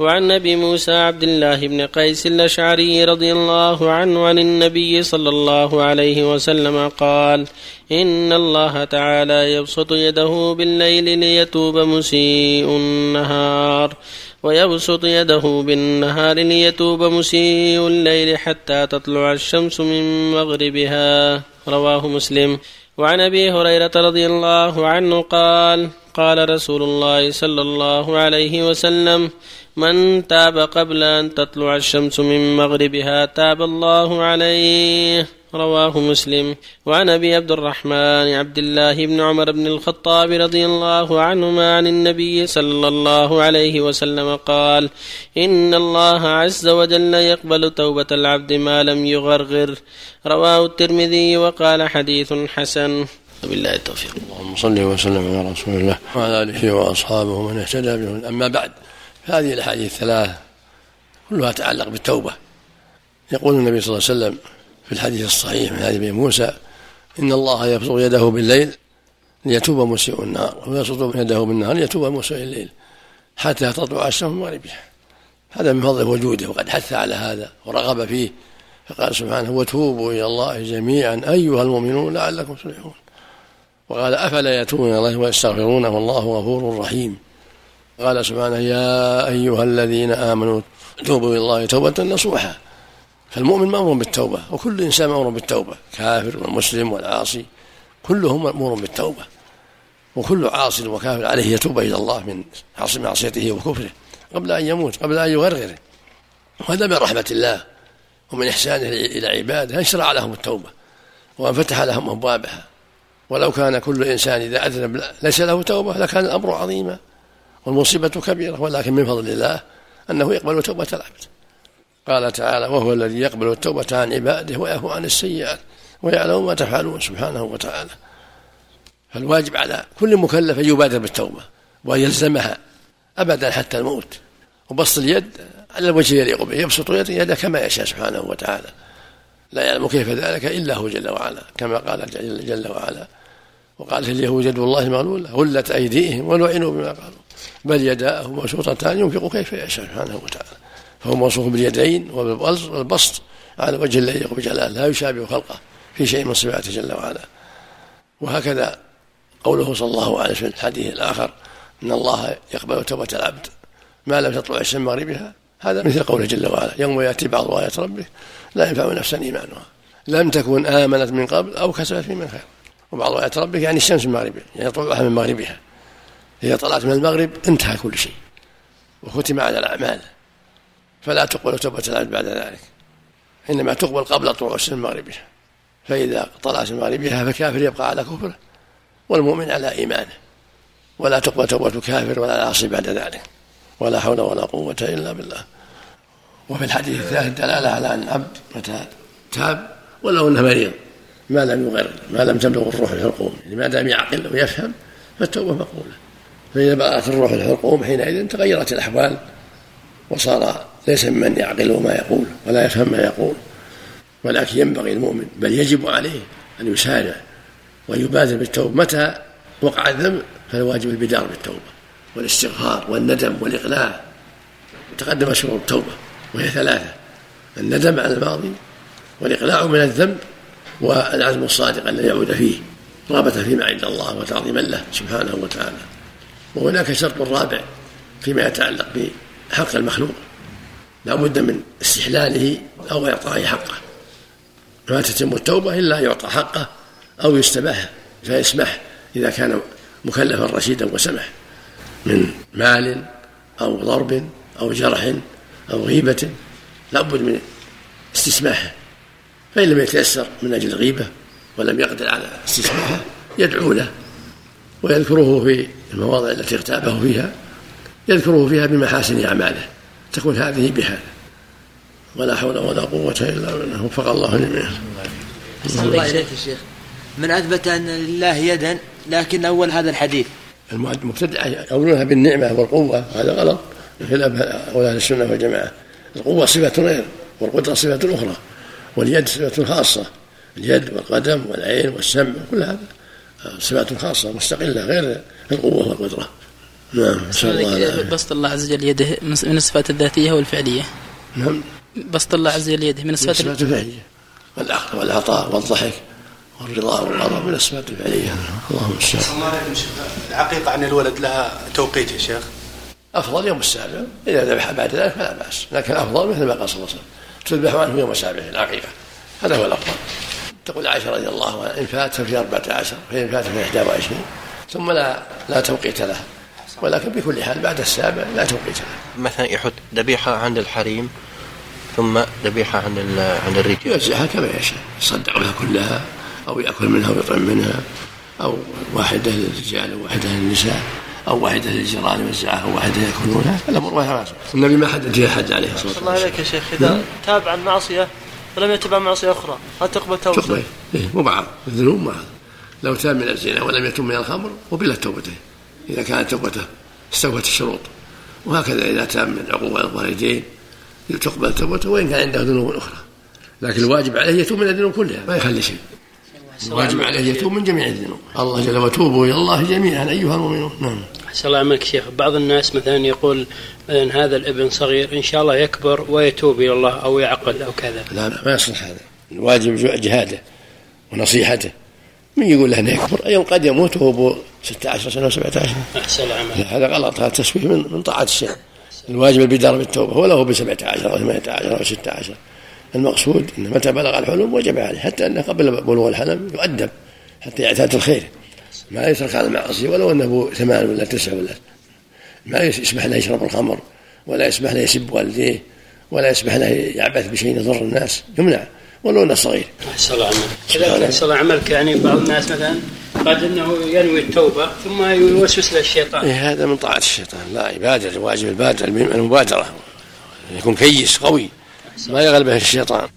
وعن أبي موسى عبد الله بن قيس الأشعري رضي الله عنه عن النبي صلى الله عليه وسلم قال إن الله تعالى يبسط يده بالليل ليتوب مسيء النهار ويبسط يده بالنهار ليتوب مسيء الليل حتى تطلع الشمس من مغربها. رواه مسلم. وعن أبي هريرة رضي الله عنه قال قال رسول الله صلى الله عليه وسلم من تاب قبل أن تطلع الشمس من مغربها تاب الله عليه. رواه مسلم. وعن أبي عبد الرحمن عبد الله بن عمر بن الخطاب رضي الله عنهما عن النبي صلى الله عليه وسلم قال إن الله عز وجل يقبل توبة العبد ما لم يغرغر. رواه الترمذي وقال حديث حسن. وبالله التوفيق. اللهم صل وسلم على رسول الله وعلى آله وأصحابه ومن اهتدى بهم أما بعد هذه الأحاديث الثلاث كلها تتعلق بالتوبة. يقول النبي صلى الله عليه وسلم في الحديث الصحيح من حديث موسى إن الله يبسط يده بالليل ليتوب مسيء النار ويبسط يده بالنهار ليتوب مسيء الليل حتى تطلع الشمس مغربها هذا من فضل وجوده وقد حث على هذا ورغب فيه. فقال سبحانه وتوبوا إلى الله جميعا أيها المؤمنون لعلكم تفلحون. وقال أفلا يتوبون إلى الله ويستغفرونه والله غفور رحيم. قال سبحانه يا أيها الذين آمنوا توبوا إلى الله توبة نصوحا فالمؤمن مأمور بالتوبة وكل إنسان مأمور بالتوبة كافر والمسلم والعاصي كلهم مأمور بالتوبة. وكل عاص وكافر عليه يتوب إلى الله من معصيته وكفره قبل أن يموت قبل أن يغرغره. وهذا من رحمة الله ومن إحسانه إلى عباده أن شرع لهم التوبة وأن فتح لهم أبوابها. ولو كان كل إنسان إذا أذنب ليس له توبة لكان الأمر عظيما والمصيبة كبيرة ولكن من فضل الله أنه يقبل توبة العبد. قال تعالى وهو الذي يقبل التوبة عن عباده ويعفو عن السيئات ويعلم ما تفعلون سبحانه وتعالى. فالواجب على كل مكلف أن يبادر بالتوبة وان يلزمها ابدا حتى الموت. وبسط اليد على الوجه يليق به يبسط يده كما يشاء سبحانه وتعالى. لا يعلم كيف ذلك إلا هو جل وعلا كما قال جل وعلا وقالت اليهود يد الله مغلوله غلت أيديهم ولعنوا بما قالوا. بل يداه مبسوطتان ينفق كيف يشاء سبحانه وتعالى. فهو موصوف باليدين وبالبسط على وجه لا يليق بجلاله لا يشابه خلقه في شيء من صفاته جل وعلا. وهكذا قوله صلى الله عليه وسلم في الحديث الآخر إن الله يقبل توبة العبد ما لم تطلع الشمس مغربها. هذا مثل قوله جل وعلا يوم يأتي بعض آيات ربه لا ينفع نفسا إيمانها. لم تكن آمنت من قبل أو كسبت في من خير. وبعض آيات ربك يعني الشمس من مغربها يعني طلوعها من مغربها. اذا طلعت من المغرب انتهى كل شيء وختم على الأعمال. فلا تقبل توبة العبد بعد ذلك. إنما تقبل قبل طلوع الشمس من مغربها. فإذا طلعت من مغربها فكافر يبقى على كفره والمؤمن على إيمانه. ولا تقبل توبة كافر ولا عاصي بعد ذلك. ولا حول ولا قوة إلا بالله. وفي الحديث الثالث دلاله على أن العبد متى تاب ولو إنه مريض. ما لم يغر ما لم تبلغ الروح الحلقوم. يعني ما دام يعقل ويفهم فالتوبة مقبولة. فإذا بلغت الروح الحلقوم حينئذ تغيرت الأحوال وصار ليس ممن يعقل ما يقول ولا يفهم ما يقول. ولكن ينبغي المؤمن بل يجب عليه أن يسارع ويبادر بالتوبة. متى وقع الذنب؟ فالواجب البدار بالتوبة والاستغفار والندم والإقلاع. تقدم شروط التوبة وهي ثلاثة الندم على الماضي والإقلاع من الذنب والعزم الصادق الذي يعود فيه رغبة فيما عند الله وتعظيما له سبحانه وتعالى. وهناك شرط رابع فيما يتعلق بحق المخلوق. لا بد من استحلاله أو إعطائه حقه. فلا تتم التوبة إلا يعطى حقه أو يستباح فيسمح إذا كان مكلفا رشيدا وسمح من مال أو ضرب أو جرح أو غيبة. لا بد من استسماحه. فإن لم يتيسر من أجل الغيبة ولم يقدر على استسماحه يدعو له ويذكره في المواضع التي اغتابه فيها يذكره فيها بمحاسن أعماله تكون هذه بهذا. ولا حول ولا قوة إلا بالله. وفق الله جميعا. الله إليك الشيخ من أثبت أن لله يدا لكن أول هذا الحديث. المبتدع يقولونها بالنعمة والقوة. هذا غلط. خلاف أهل السنة والجماعة. القوة صفة غير والقدرة صفة أخرى. واليد صفة خاصة. اليد والقدم والعين والسمع كل هذا صفات خاصة مستقلة غير القوة والقدرة. نعم بسط الله عز وجل يده من الصفات الذاتية والفعلية. نعم. بسط الله عز وجل يده من الصفات الفعلية. والأخذ والعطاء والضحك والرضا والغضب من الصفات الفعلية. اللهم الله العقيقة عن الولد لها توقيت يا شيخ؟ أفضل يوم السابع. إذا ذبح بعد ذلك فلا بأس لكن أفضل مثل ما قال صلى الله عليه وسلم. تذبح عنه يوم السابع العقيقة هذا هو الأفضل. تقول عائشة رضي الله عنها إن فات ففي أربعة عشر فإن فات في إحدى وعشرين ثم لا لا توقيت له. ولكن بكل حال بعد السابع لا توقيت له. مثلا يحط ذبيحة عند الحريم ثم ذبيحة عند عند الرجال. يوزعها كما يشاء يصدق بها كلها أو يأكل منها ويطعم منها أو واحدة للرجال وواحدة للنساء. أو واحدة للجيران يوزعها أو واحدة يأكلونها الأمر ما النبي ما حدد فيها حد عليه الصلاة والسلام. الله عليك يا شيخ. إذا نعم. تاب عن معصية ولم يتبع معصية أخرى هل تقبل توبته؟ تقبل. إيه مو بعض. الذنوب بعض لو تاب من الزنا ولم يتم من الخمر قبلت توبته. إذا كانت توبته استوفت الشروط. وهكذا إذا تاب من عقوق الوالدين تقبل توبته وإن كان عنده ذنوب أخرى. لكن الواجب عليه يتوب من الذنوب كلها ما يخلي شيء. الواجب عليه يتوب من جميع الذنوب. الله جل وتوبوا إلى الله جميعا أيها المؤمنون. نعم. أحسن الله عملك شيخ. بعض الناس مثلا يقول مثلا هذا الابن صغير إن شاء الله يكبر ويتوب إلى الله أو يعقل أو كذا. لا لا ما يصلح هذا. الواجب جهاده ونصيحته. من يقول له انه يكبر؟ يوم قد يموت وهو 16 سنة و 17 أحسن الله هذا غلط هذا تسويه من, من طاعة الشيخ. الواجب البدار بالتوبة. ولو ب 17 أو 18 أو 16 المقصود انه متى بلغ الحلم وجب عليه حتى انه قبل بلوغ الحلم يؤدب حتى يعتاد الخير ما يترك على المعاصي ولو أنه ثمان ولا تسع ولا ما يسمح له يشرب الخمر ولا يسمح له يسب والديه ولا يسمح له يعبث بشيء يضر الناس يمنع ولو أنه صغير. احسن الله عملك. كذلك احسن الله عملك يعني بعض الناس مثلا قد أنه ينوي التوبة ثم يوسوس له الشيطان. إيه هذا من طاعة الشيطان لا يبادر واجب البادر المبادرة يكون كيس قوي ما يغلبه الشيطان.